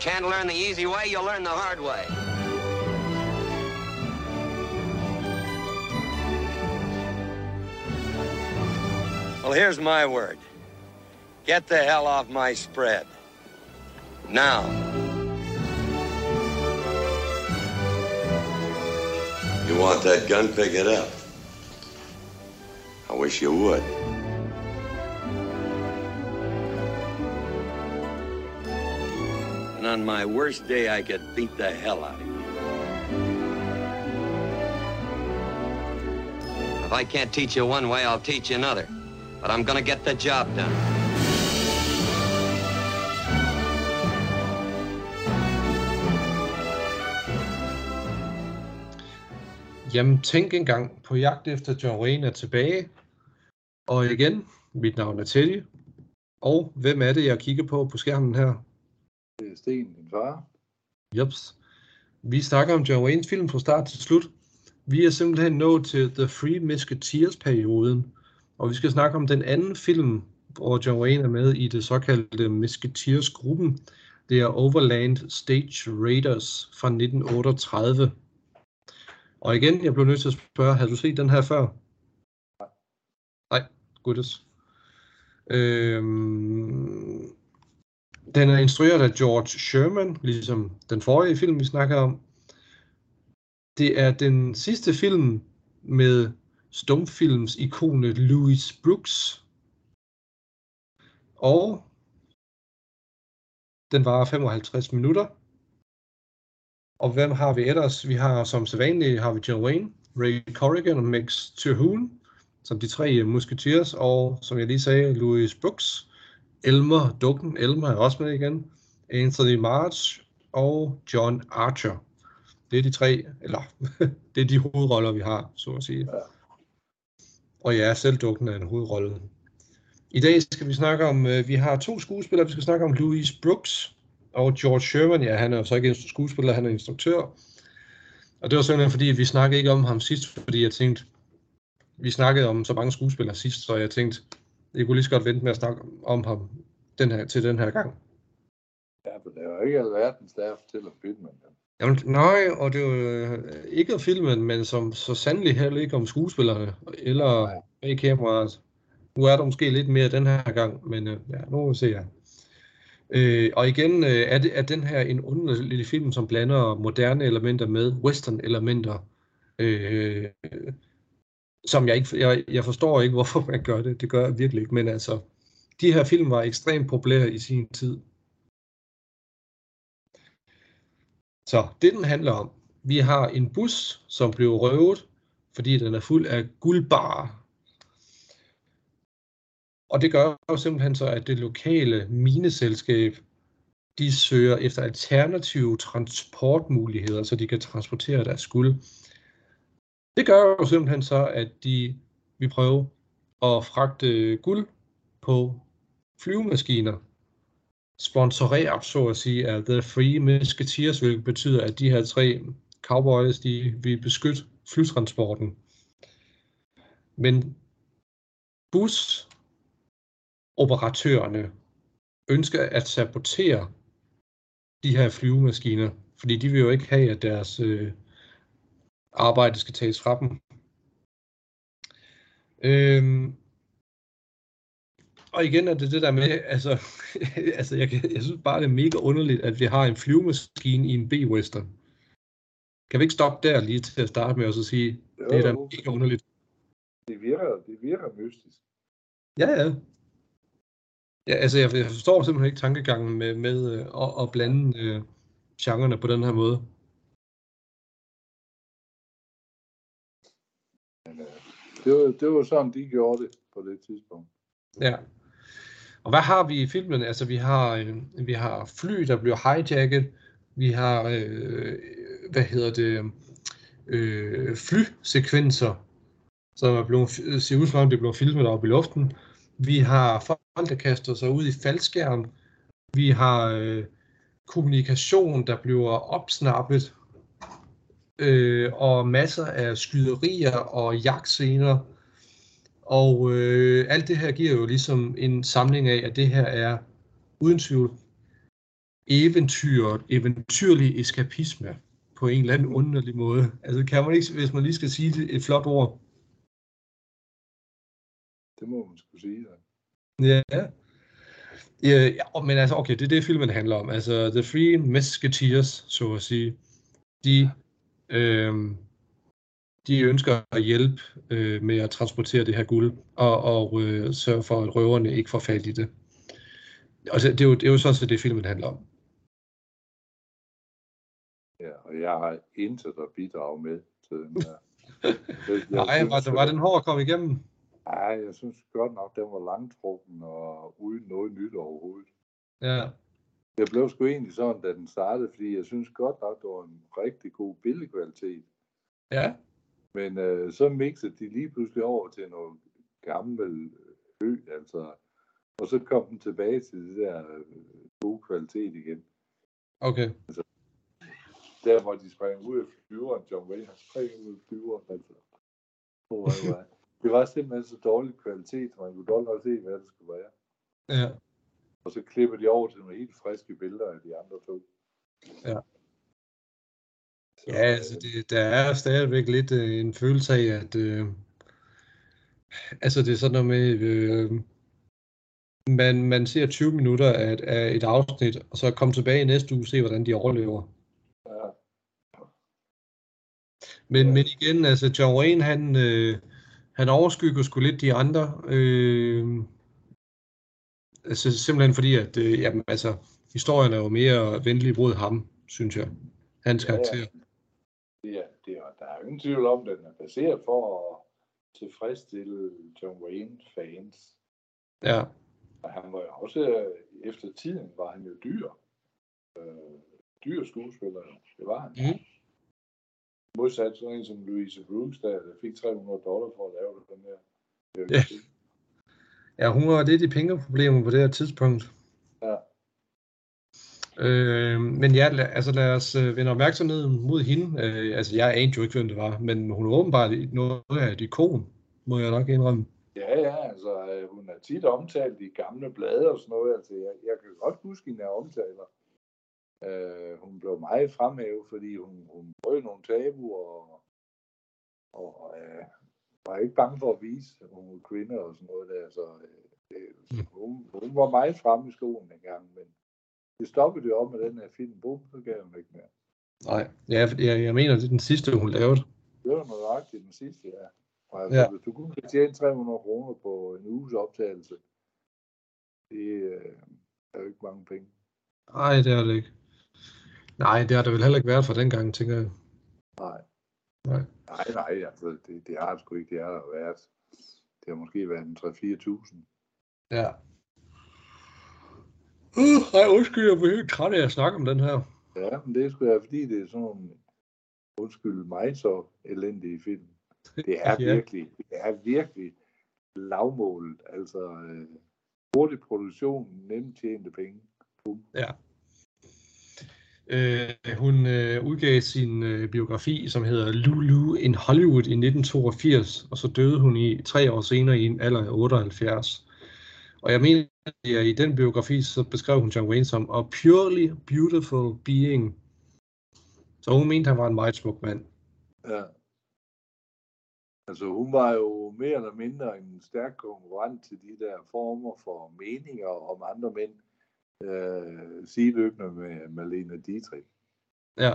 can't learn the easy way, you'll learn the hard way. Well, here's my word. Get the hell off my spread. Now. You want that gun? Pick it up. I wish you would. On my worst day, I could beat the hell out of you. If I can't teach you one way, I'll teach you another. But I'm gonna get the job done. Jamen, tænk engang, på jagt efter John Wayne er tilbage. Og igen, mit navn er Teddy. Og hvem er det, jeg kigger på på skærmen her? Sten, din far. Jeps. Vi snakker om John Waynes film fra start til slut. Vi er simpelthen nået til The Three Musketeers-perioden. Og vi skal snakke om den anden film, hvor John Wayne er med i det såkaldte Musketeers-gruppen. Det er Overland Stage Raiders fra 1938. Og igen, jeg blev nødt til at spørge, har du set den her før? Nej, goodness. Øhm, den er instrueret af George Sherman, ligesom den forrige film, vi snakker om. Det er den sidste film med stumfilms ikonet Louis Brooks. Og den var 55 minutter. Og hvem har vi ellers? Vi har som sædvanligt har vi John Wayne, Ray Corrigan og Max Terhune, som de tre musketeers, og som jeg lige sagde, Louis Brooks, Elmer Ducken, Elmer er også med igen, Anthony March og John Archer. Det er de tre, eller det er de hovedroller, vi har, så at sige. Og ja, selv Ducken er en hovedrolle. I dag skal vi snakke om, vi har to skuespillere, vi skal snakke om Louis Brooks, og George Sherman, ja, han er jo så ikke skuespiller, han er instruktør. Og det var simpelthen fordi, vi snakkede ikke om ham sidst, fordi jeg tænkte, vi snakkede om så mange skuespillere sidst, så jeg tænkte, jeg kunne lige så godt vente med at snakke om ham den her, til den her gang. Ja, for det er jo ikke alverdens, der fortæller filmen. Jamen, nej, og det er jo ikke om filmen, men som så sandelig heller ikke om skuespillerne, eller bag kameraet. Nu er der måske lidt mere den her gang, men ja, nu må vi se her. Øh, og igen øh, er, det, er den her en underlig film, som blander moderne elementer med western elementer, øh, som jeg ikke, jeg, jeg forstår ikke, hvorfor man gør det. Det gør jeg virkelig ikke, men altså, de her film var ekstremt populære i sin tid. Så det den handler om, vi har en bus, som blev røvet, fordi den er fuld af guldbarer. Og det gør jo simpelthen så, at det lokale mineselskab, de søger efter alternative transportmuligheder, så de kan transportere deres guld. Det gør jo simpelthen så, at de vil prøve at fragte guld på flyvemaskiner, sponsoreret så at sige af The Free Musketeers, hvilket betyder, at de her tre cowboys, de vil beskytte flytransporten. Men busoperatørerne ønsker at sabotere de her flyvemaskiner, fordi de vil jo ikke have, at deres øh, arbejde skal tages fra dem. Øhm, og igen er det det der med, altså, altså jeg, jeg synes bare, det er mega underligt, at vi har en flyvemaskine i en B-western. Kan vi ikke stoppe der lige til at starte med og så sige, jo, det er da mega underligt. Det virker, det virker mystisk. Ja, ja. Ja, altså jeg, jeg forstår simpelthen ikke tankegangen med, med øh, at, at blande øh, genrerne på den her måde. Det, var, det var sådan, de gjorde det på det tidspunkt. Ja. Og hvad har vi i filmen? Altså vi har, øh, vi har fly, der bliver hijacket. Vi har, øh, hvad hedder det, øh, flysekvenser, som er blevet, ser ud som om det er blevet filmet oppe i luften. Vi har folk, der kaster sig ud i faldskærm. Vi har øh, kommunikation, der bliver opsnappet. Øh, og masser af skyderier og jagtscener. Og øh, alt det her giver jo ligesom en samling af, at det her er uden tvivl eventyr, eventyrlig eskapisme på en eller anden underlig måde. Altså kan man ikke, hvis man lige skal sige det, et flot ord. Det må man skulle sige. Da. Ja. Ja, ja, men altså, okay, det er det, filmen handler om. Altså, The Three Musketeers, så at sige, de, øh, de ønsker at hjælpe øh, med at transportere det her guld, og, og øh, sørge for, at røverne ikke får fat i det. Og det, det, er jo, det er jo sådan set det, filmen handler om. Ja, og jeg har intet at bidrage med til den her. Jeg, Nej, var, det, var den hård at komme igennem? Nej, jeg synes godt nok, den var langtrukken og uden noget nyt overhovedet. Ja. Jeg blev sgu egentlig sådan, da den startede, fordi jeg synes godt nok, det var en rigtig god billedkvalitet. Ja. Men øh, så mixede de lige pludselig over til noget gammel ø, altså. Og så kom den tilbage til det der øh, gode kvalitet igen. Okay. Der, hvor de sprang ud af flyveren, John Wayne har springet ud af flyveren, altså. Det var simpelthen så dårlig kvalitet, man kunne dårligt nok se, hvad det skulle være. Ja. Og så klipper de over til nogle helt friske billeder af de andre to. Ja. Så, Ja, altså det, der er stadigvæk lidt øh, en følelse af, at øh, altså det er sådan noget med, øh, man, man ser 20 minutter af, et- af et afsnit, og så komme tilbage næste uge og se, hvordan de overlever. ja, Men, Ja. men igen, altså John Wayne, han, øh, han overskygger sgu lidt de andre. Øh, altså simpelthen fordi, at øh, jamen, altså, historien er jo mere venlig mod ham, synes jeg. Hans Ja, ja. karakter. det er, det er, der er jo ingen tvivl om, at den er baseret for at tilfredsstille John Wayne-fans. Ja, Og han var jo også, øh, efter tiden var han jo dyr. Øh, dyr skuespiller, det var han. Mhm. Modsat sådan en som Louise Brooks, der, der fik 300 dollar for at lave den her. Det er jo Ja. Ja hun var lidt i pengeproblemer på det her tidspunkt. Ja. Øh, men ja, lad, altså lad os øh, vende opmærksomheden mod hende. Øh, altså jeg anede jo ikke, hvem det var, men hun er åbenbart noget af et ikon, må jeg nok indrømme. Ja, ja, altså øh, hun er tit omtalt i gamle blade og sådan noget. Altså, jeg, jeg kan godt huske hende er omtaler. Øh, hun blev meget fremhævet, fordi hun, hun brød nogle tabuer og, og øh, var ikke bange for at vise, at hun var kvinde og sådan noget der. Så øh, det, hun, hun var meget fremme i skoen dengang, men det stoppede jo op med den her film. Bum, så gav hun ikke mere. Nej, ja, jeg, jeg mener, det er den sidste, hun lavede. Det var nøjagtigt den sidste, ja. Og altså, Ja. hvis du kun kan tjene 300 kroner på en uges optagelse, det øh, er jo ikke mange penge. Nej, det er det ikke. Nej, det har det vel heller ikke været for dengang, tænker jeg. Nej. Nej. Nej, nej, altså, det, det har det sgu ikke. Det har der været. Det har måske været en 3-4.000. Ja. Uh, ej, undskyld, jeg bliver helt træt af at snakke om den her. Ja, men det er sgu da, fordi det er sådan nogle, undskyld mig, så elendige film. Det er Ja. virkelig, det er virkelig lavmålet. Altså, øh, hurtig produktion, nemt tjente penge. Bum. Øh, hun øh, udgav sin øh, biografi, som hedder Lulu in Hollywood i 1982, og så døde hun i tre år senere i en alder af 78. Og jeg mener, at i den biografi, så beskrev hun John Wayne som a purely beautiful being. Så hun mente, han var en meget smuk mand. Ja. Altså hun var jo mere eller mindre en stærk konkurrent til de der former for meninger om andre mænd, øh, sideløbende med Malene Dietrich. Ja,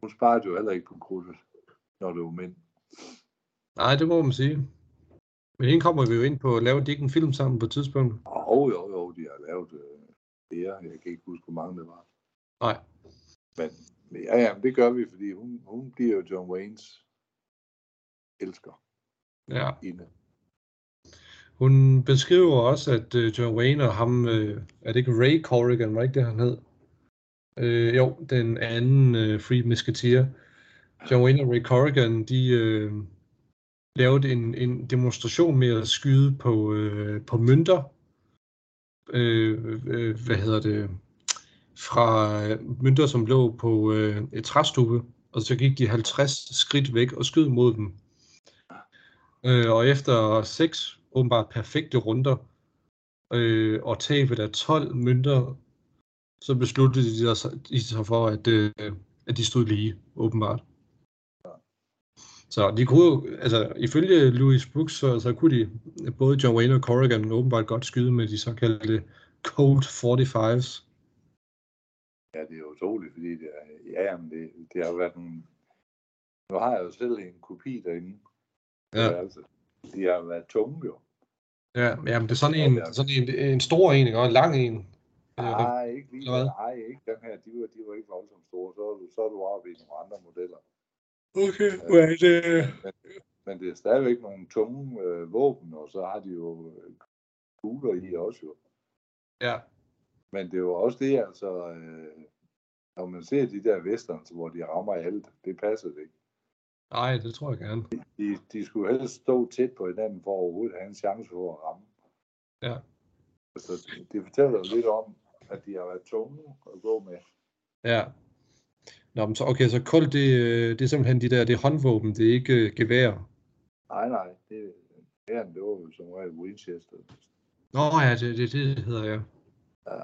Hun sparede jo heller ikke på krudtet, når det var mænd. nej, det må man sige. Men hende kommer vi jo ind på, laver de ikke en film sammen på et tidspunkt? Og jo, jo, de har lavet øh, flere. Jeg kan ikke huske, hvor mange det var. Nej. Men ja, ja, det gør vi, fordi hun, hun bliver jo John Waynes elsker Ja. inde. Hun beskriver også, at øh, John Wayne og ham, øh, er det ikke Ray Corrigan, var ikke det, han hed? Øh, jo, den anden øh, Free Musketeer. John Wayne og Ray Corrigan, de øh, lavede en, en demonstration med at skyde på, øh, på mønter. Øh, øh, hvad hedder det? Fra øh, mønter, som lå på øh, et træstube. Og så gik de 50 skridt væk og skød mod dem. Øh, og efter seks åbenbart perfekte runder, øh, og tabet af 12 mønter, så besluttede de, sig- de sig for, at, øh, at de stod lige, åbenbart. Så de kunne altså ifølge Louis Brooks, så, så kunne de, både John Wayne og Corrigan åbenbart godt skyde med de såkaldte Colt 45's. Ja, det er utroligt, fordi det er, ja, jamen det, det har været en... Nu har jeg jo selv en kopi derinde. Ja. Altså, de har været tunge jo. Ja, jamen det er sådan en, sådan en, en stor en, ikke? og en lang en. Øh, Nej, ikke lige. Nej, ikke den her. De var, de var ikke voldsomt store. Så er du, så er du oppe i nogle andre modeller. Okay, hvad er det? Men, men det er stadigvæk nogle tunge øh, våben, og så har de jo øh, kugler i også jo. Ja, Men det er jo også det, altså, øh, når man ser de der westerns, hvor de rammer alt, det passer det ikke. Nej, det tror jeg gerne. De, de skulle helst stå tæt på hinanden for overhovedet at have en chance for at ramme. Ja. Så det, fortæller jo lidt om, at de har været tunge at gå med. Ja. Nå, men så, okay, så Colt, det, øh, det er simpelthen de der, det er håndvåben, det er ikke øh, gevær. Nej, nej, det, her, det var som regel Winchester. Nå ja, det, det, det hedder jeg. Ja. ja.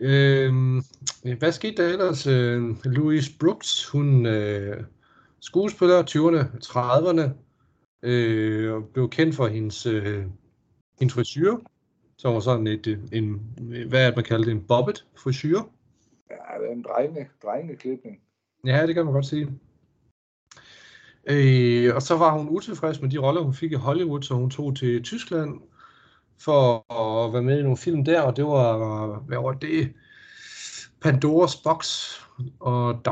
Øhm, hvad skete der ellers? Øh, Louise Brooks, hun øh, skuespiller 20'erne, 30'erne, øh, og blev kendt for hendes, øh, hendes frisyr, som var sådan et, øh, en, hvad er det, man kalder det, en bobbet frisyr. Ja, det er en drenge, drengeklipning. Ja, det kan man godt sige. Øh, og så var hun utilfreds med de roller, hun fik i Hollywood, så hun tog til Tyskland for at være med i nogle film der, og det var, hvad var det? Pandora's Box og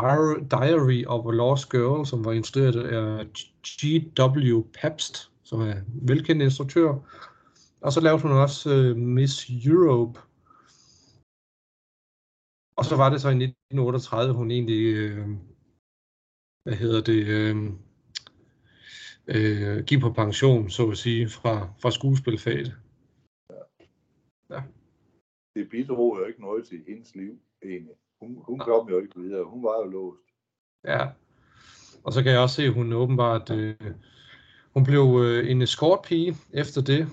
Diary, of a Lost Girl, som var instrueret af G.W. Pabst, som er en velkendt instruktør. Og så lavede hun også uh, Miss Europe. Og så var det så i 1938, hun egentlig, øh, hvad hedder det, øh, øh, gik på pension, så at sige, fra, fra skuespilfaget. Det bidrog jo ikke noget til hendes liv, egentlig. Hun, hun kom jo ikke videre. Hun var jo låst. Ja. Og så kan jeg også se, at hun åbenbart, øh, hun blev øh, en escortpige efter det,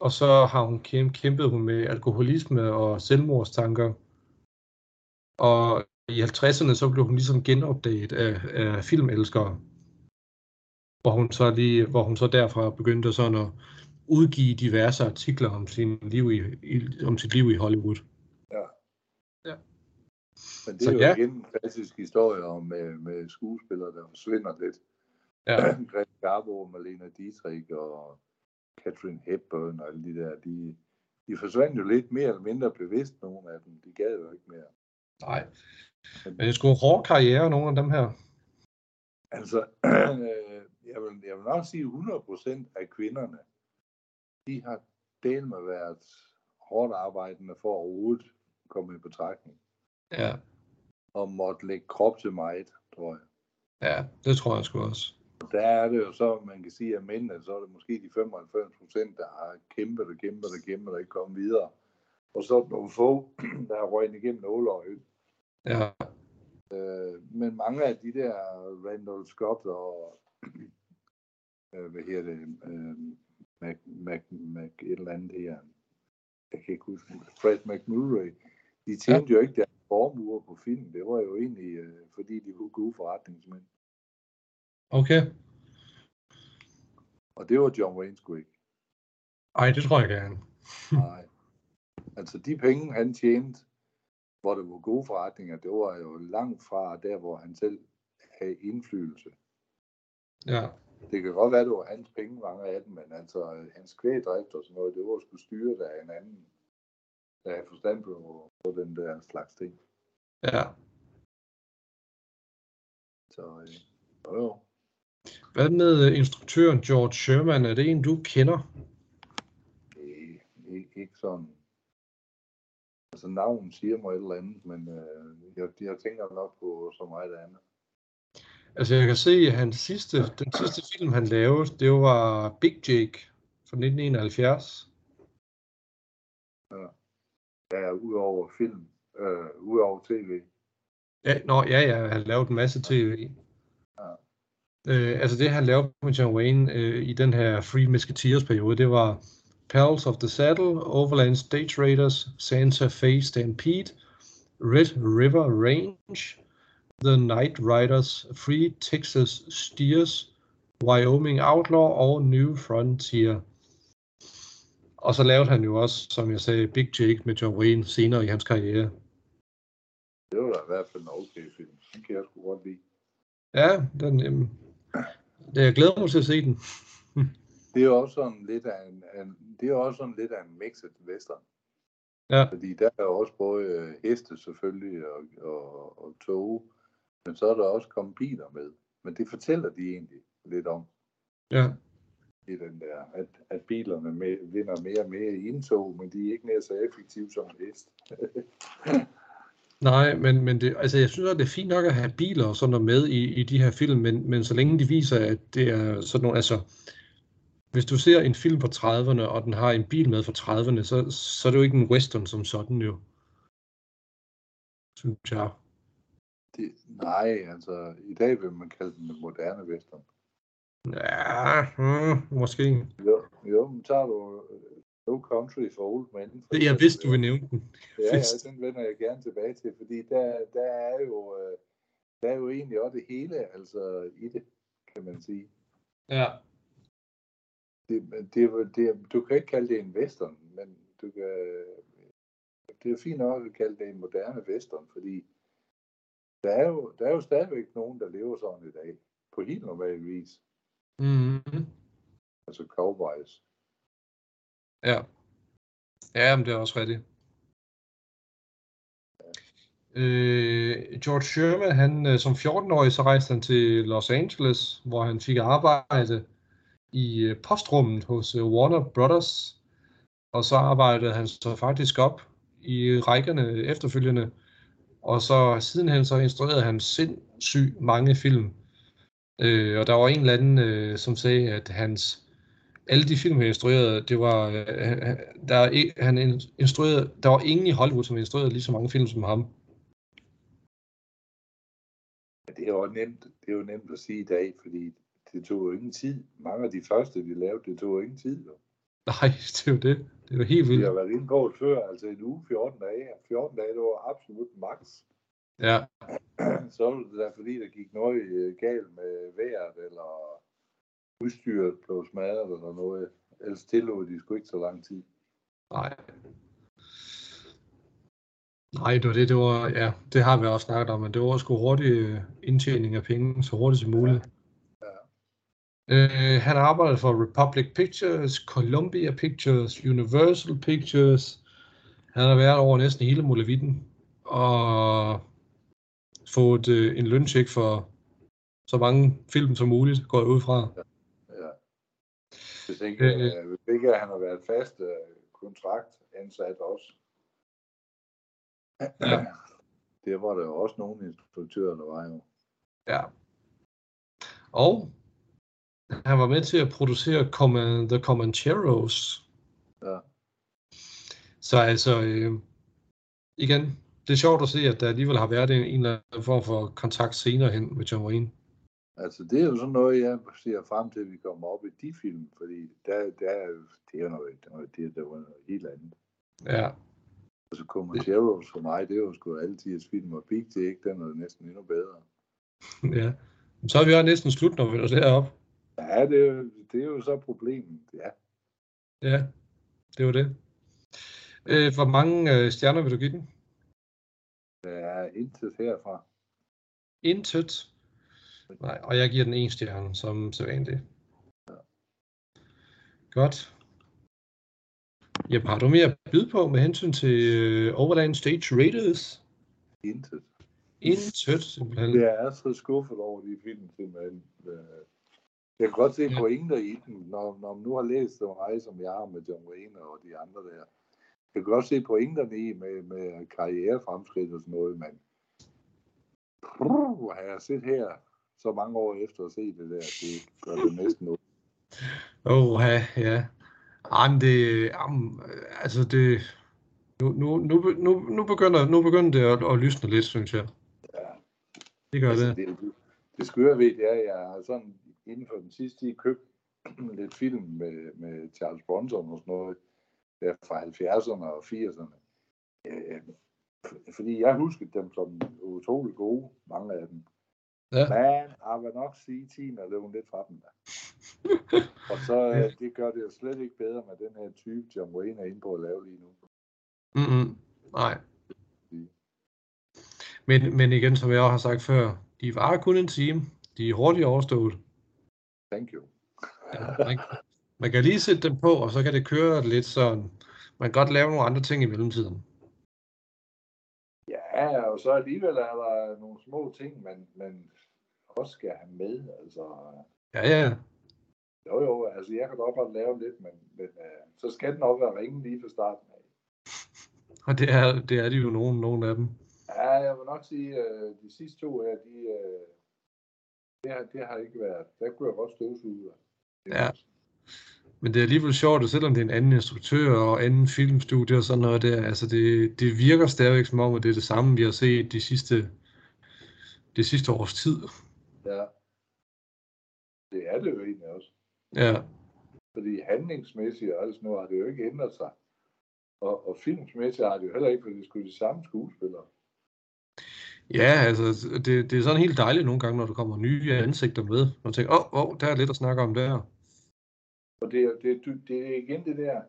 og så har hun kæm- kæmpet hun med alkoholisme og selvmordstanker. Og i 50'erne så blev hun ligesom genopdaget af, af filmelskere. Hvor hun så lige, hvor hun så derfra begyndte sådan at udgive diverse artikler om sin liv i, i om sit liv i Hollywood. Men det Så er jo ja. igen en klassisk historie om med, med skuespillere, der forsvinder lidt. Ja, Greta Garbo, Marlene Dietrich og Catherine Hepburn og alle de der, de, de forsvandt jo lidt mere eller mindre bevidst, nogle af dem. De gad jo ikke mere. nej. Men det er sgu en hård karriere, nogle af dem her. Altså, jeg, vil, jeg vil nok sige, at 100% af kvinderne, de har del med været hårdt arbejdende for at overhovedet komme i betragtning. Ja, Og måtte lægge krop til meget, tror jeg. ja det tror jeg sgu også. Der er det jo så, man kan sige, at mændene, så er det måske de 95 procent, der har kæmpet og kæmpet og kæmpet og ikke kommet videre. Og så er der nogle få, der har røgnet igennem nåløjet. Ja, Øh, men mange af de der Randall Scott og øh, hvad hedder det, øh, Mac, Mac, Mac, et eller andet her, jeg kan ikke huske, Fred McMurray, de tjente ja. jo ikke deres formuer på film. Det var jo egentlig, øh, fordi de var gode forretningsmænd. okay. Og det var John Wayne sgu ikke. Ej, det tror jeg gerne. Nej. Altså de penge, han tjente, hvor det var gode forretninger, det var jo langt fra der, hvor han selv havde indflydelse. Ja, Det kan godt være, at det var hans penge, mange af dem, men altså hans kvægdrift og sådan noget, det var sgu styret af en anden, der havde forstand på, på den der slags ting. ja. Så øh, jo, jo. Hvad med øh, instruktøren George Sherman? Er det en, du kender? Ikke, ikke, ikke sådan. Altså navnet siger mig et eller andet, men øh, jeg, jeg tænker nok på så meget andet. Altså, jeg kan se, at hans sidste, den sidste film, han lavede, det var Big Jake fra 1971. Ja, udover film, øh, udover tv. Ja, nå, ja, ja, han lavede en masse tv. Ja. Øh, altså det, han lavede med John Wayne øh, i den her Free Musketeers periode, det var Pals of the Saddle, Overland Stage Raiders, Santa Fe Stampede, Red River Range, The Night Riders, Free Texas Steers, Wyoming Outlaw og New Frontier. Og så lavede han jo også, som jeg sagde, Big Jake med John Wayne senere i hans karriere. Det var da i hvert fald en okay film. Den kan jeg sgu godt lide. Ja, den, øhm, det, jeg glæder mig til at se den. Det er også sådan lidt af en, en det er også sådan lidt af en mixed western. Ja. Fordi der er også både øh, heste selvfølgelig og, og, og tog, men så er der også kommet biler med. Men det fortæller de egentlig lidt om Ja. i den der, at, at bilerne med, vinder mere og mere i indtog, men de er ikke mere så effektive som hest. Nej, men, men det, altså jeg synes, at det er fint nok at have biler og sådan noget med i, i de her film, men, men så længe de viser, at det er sådan nogle, altså hvis du ser en film fra 30'erne, og den har en bil med fra 30'erne, så, så er det jo ikke en western som sådan jo. Synes jeg. Det, nej, altså i dag vil man kalde den en moderne western. Ja, hmm, måske. Jo, jo men tager du øh, No Country for Old Men. for Jeg vidste, du ville nævne den. Ja, ja, den vender jeg gerne tilbage til, fordi der, der er jo øh, der er jo egentlig også det hele altså i det, kan man sige. Ja. Det, det, det, du kan ikke kalde det en western, men du kan, det er fint nok at kalde det en moderne western, fordi der er jo, der er jo stadigvæk nogen, der lever sådan i dag, på helt normal vis, Mm-hmm. altså cowboys. Ja. Ja, men det er også rigtigt. Øh, George Sherman, han øh, som 14-årig, så rejste han til Los Angeles, hvor han fik arbejde i øh, postrummet hos øh, Warner Brothers. Og så arbejdede han så faktisk op i rækkerne efterfølgende. Og så sidenhen så instruerede han sindssygt mange film. Øh, og der var en eller anden, øh, som sagde, at hans alle de film, han instruerede, det var, øh, der, er han in- instruerede, der var ingen i Hollywood, som instruerede lige så mange film som ham. Det er jo nemt, det er jo nemt at sige i dag, fordi det tog jo ingen tid. Mange af de første, de lavede, det tog jo ingen tid. Jo. Nej, det er jo det. Det er jo helt Vi har vildt. været inde på det før, altså en uge, 14 dage. 14 dage, det var absolut max. Ja, Så var det da fordi, der gik noget øh, galt med vejret, eller udstyret blev smadret, eller noget. Ellers tillod de sgu ikke så lang tid. nej. Nej, det var det, det var, ja, det har vi også snakket om, men det var sgu hurtig øh, indtjening af penge, så hurtigt som muligt. Ja. Øh, han arbejdede for Republic Pictures, Columbia Pictures, Universal Pictures. Han har været over næsten hele Molevitten og fået øh, en løncheck for så mange film som muligt, går jeg ud fra. Ja. Hvis ikke, Øh. øh, hvis ikke han har været fast øh, kontrakt ansat også. Ja. Det var der jo også nogle instruktører, der var jo. Ja. Og han var med til at producere Command, The Comancheros. Ja. Så altså, øh, igen, det er sjovt at se, at der alligevel har været en, en eller anden form for kontakt senere hen med John Wayne. Altså, det er jo sådan noget, jeg ser frem til, at vi kommer op i de film, fordi der, der, er jo- det er jo noget, er noget, det, der var noget helt andet. Ja, Altså, Comancheros for mig, det er jo sgu altid et film, og Big Jake, den er næsten endnu bedre. ja. Så er vi også næsten slut, når vi er deroppe. Ja, det er, jo, det er jo så problemet, ja. Ja, det var det. Øh, hvor mange øh, stjerner vil du give den? Der er intet herfra. Intet. Nej, og jeg giver den en stjerne, som sædvanligt. Godt. Jeppe, har du mere at byde på med hensyn til øh, Overland Stage Raiders? Intet. Intet, simpelthen. Jeg er så skuffet over de film, simpelthen. Øh, Jeg kan godt se Ja. pointer i den, når, når man nu har læst så meget, som jeg har med John Wayne og de andre der. Jeg kan godt se pointerne i med, med karrierefremskridt og sådan noget, men Puh, har jeg set her så mange år efter at se det der, det gør det næsten ud. Åh, ja, ja. Jamen, det, jamen, altså det, nu, nu, nu, nu, nu, begynder, nu begynder det at, at lysne lidt, synes jeg. Ja. Det gør Altså, det. det, det, det skøre ved, det er, at jeg har sådan inden for den sidste tid købt lidt film med, med Charles Bronson og sådan noget, der fra 70'erne og 80'erne. Øh, fordi jeg husker dem som utrolig gode, mange af dem. Ja. Men jeg vil nok sige, at tiden er løbet lidt fra dem der. og så øh, det gør det jo slet ikke bedre med den her type, John Wayne er inde på at lave lige nu. Mm-hmm. Nej. Men, men igen, som jeg også har sagt før, de var kun en time. De er hurtigt overstået. Thank you. ja, man, man kan lige sætte dem på, og så kan det køre lidt sådan. Man kan godt lave nogle andre ting i mellemtiden. Ja, og så alligevel er der nogle små ting, man, man også skal have med. Altså, ja, ja. Jo, jo, altså jeg kan godt godt lave lidt, men, men uh, så skal den også være ringen lige fra starten af. Og det er, det er de jo nogen, nogen af dem. Ja, jeg vil nok sige, uh, de sidste to her, de, uh, det, har, det har ikke været, der kunne jeg godt støvsuge. Ja. Men det er alligevel sjovt, at selvom det er en anden instruktør og anden filmstudie og sådan noget der, altså det, det virker stadigvæk som om, at det er det samme, vi har set de sidste, de sidste års tid. Ja. Det er det jo egentlig også. Ja. Fordi handlingsmæssigt og alt sådan noget har det jo ikke ændret sig. Og, og filmsmæssigt har det jo heller ikke, fordi det skulle de samme skuespillere. Ja, altså, det, det er sådan helt dejligt nogle gange, når der kommer nye ansigter med. Man tænker, åh, oh, oh, der er lidt at snakke om der. Og det er, det, det er igen det der,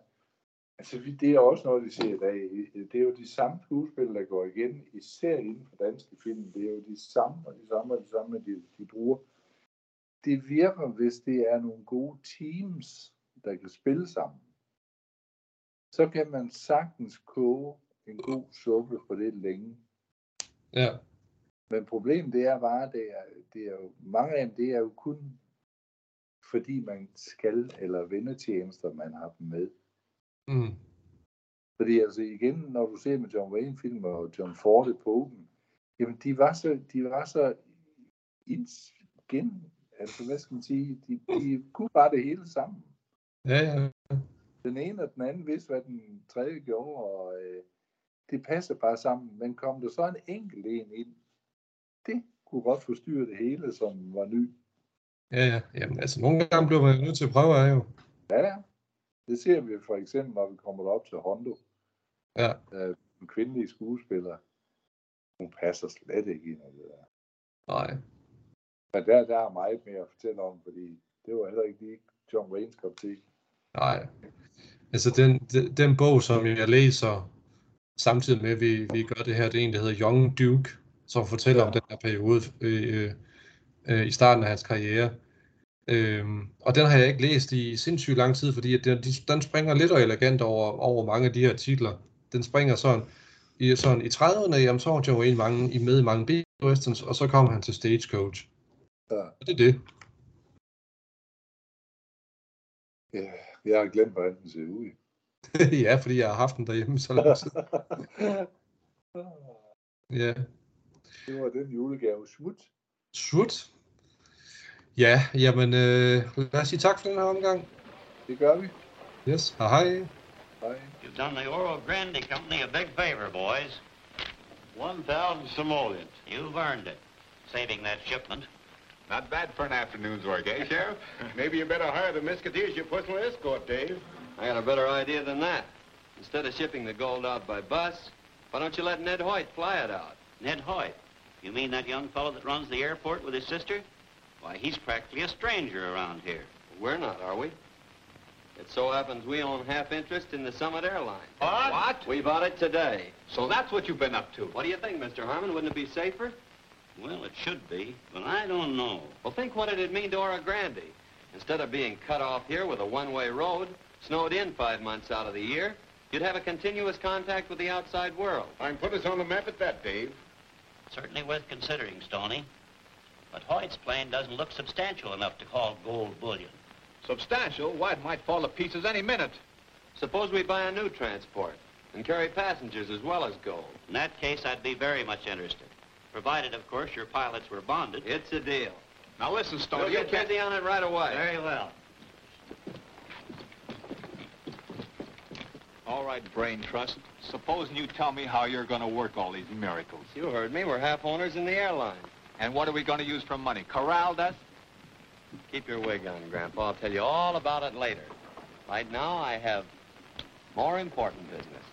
altså det er også noget, de ser i dag. Det er jo de samme skuespillere, der går igen, især inden for danske film. Det er jo de samme og de samme og de samme, de, de bruger. Det virker, hvis det er nogle gode teams, der kan spille sammen. Så kan man sagtens koge en god suppe for det længe. Ja. Men problemet det er bare, det er, det er jo, mange af dem, det er jo kun fordi man skal, eller vendetjenester, man har dem med. Mm. Fordi altså igen, når du ser med John Wayne-film og John Ford på dem, jamen de var så, de var så igen, altså hvad skal man sige, de, de kunne bare det hele sammen. Ja, ja. Den ene og den anden vidste, hvad den tredje gjorde, og øh, det passer bare sammen. Men kom der så en enkelt en ind, det kunne godt forstyrre det hele, som var ny. Ja, ja. Jamen, altså, nogle gange bliver man nødt til at prøve, er jo. Ja, ja. Det ser vi for eksempel, når vi kommer op til Hondo. Ja. Øh, en kvindelig skuespiller. Hun passer slet ikke ind i det der. Nej. Men der, der er meget mere at fortælle om, fordi det var heller ikke lige John Waynes kop te. Nej. Altså den, den, den bog, som jeg læser samtidig med, at vi, vi gør det her, det er en, der hedder Young Duke, som fortæller ja. om den her periode øh, øh, i starten af hans karriere. Øhm, og den har jeg ikke læst i sindssygt lang tid, fordi den, den springer lidt og elegant over, over mange af de her titler. Den springer sådan i, sådan, i 30'erne, jamen, så var Joe Wayne mange, i med i mange B-westerns, og så kom han til Stagecoach. Ja. Og det er det. Ja, jeg har glemt, hvordan den ser ud. ja, fordi jeg har haft den derhjemme så lang tid. ja. Det var den julegave. Smut. Smut. Ja, jamen øh, lad os sige tak for den her omgang. Det gør vi. Yes, hej. Hej. You've done the Oro Grande Company a big favor, boys. 1,000 simoleons. You've earned it, saving that shipment. Not bad for an afternoon's work, eh, Sheriff? Maybe you better hire the Musketeers your personal escort, Dave. I got a better idea than that. Instead of shipping the gold out by bus, why don't you let Ned Hoyt fly it out? Ned Hoyt? You mean that young fellow that runs the airport with his sister? Why, he's practically a stranger around here. We're not, are we? It so happens we own half interest in the Summit Airline. What? What? We bought it today. So that's what you've been up to. What do you think, Mr. Harmon? Wouldn't it be safer? Well, it should be, but I don't know. Well, think what it'd mean to Ora Grande. Instead of being cut off here with a one-way road, snowed in five months out of the year, you'd have a continuous contact with the outside world. I'm put us on the map at that, Dave. Certainly worth considering, Stoney. But Hoyt's plane doesn't look substantial enough to call gold bullion. Substantial? Why, it might fall to pieces any minute. Suppose we buy a new transport and carry passengers as well as gold. In that case, I'd be very much interested. Provided, of course, your pilots were bonded. It's a deal. Now listen, Stoney, We'll you get can't... busy on it right away. Very well. All right, Brain Trust. Supposing you tell me how you're going to work all these miracles. You heard me. We're half owners in the airline. And what are we going to use for money? Corralled us? Keep your wig on, Grandpa. I'll tell you all about it later. Right now, I have more important business.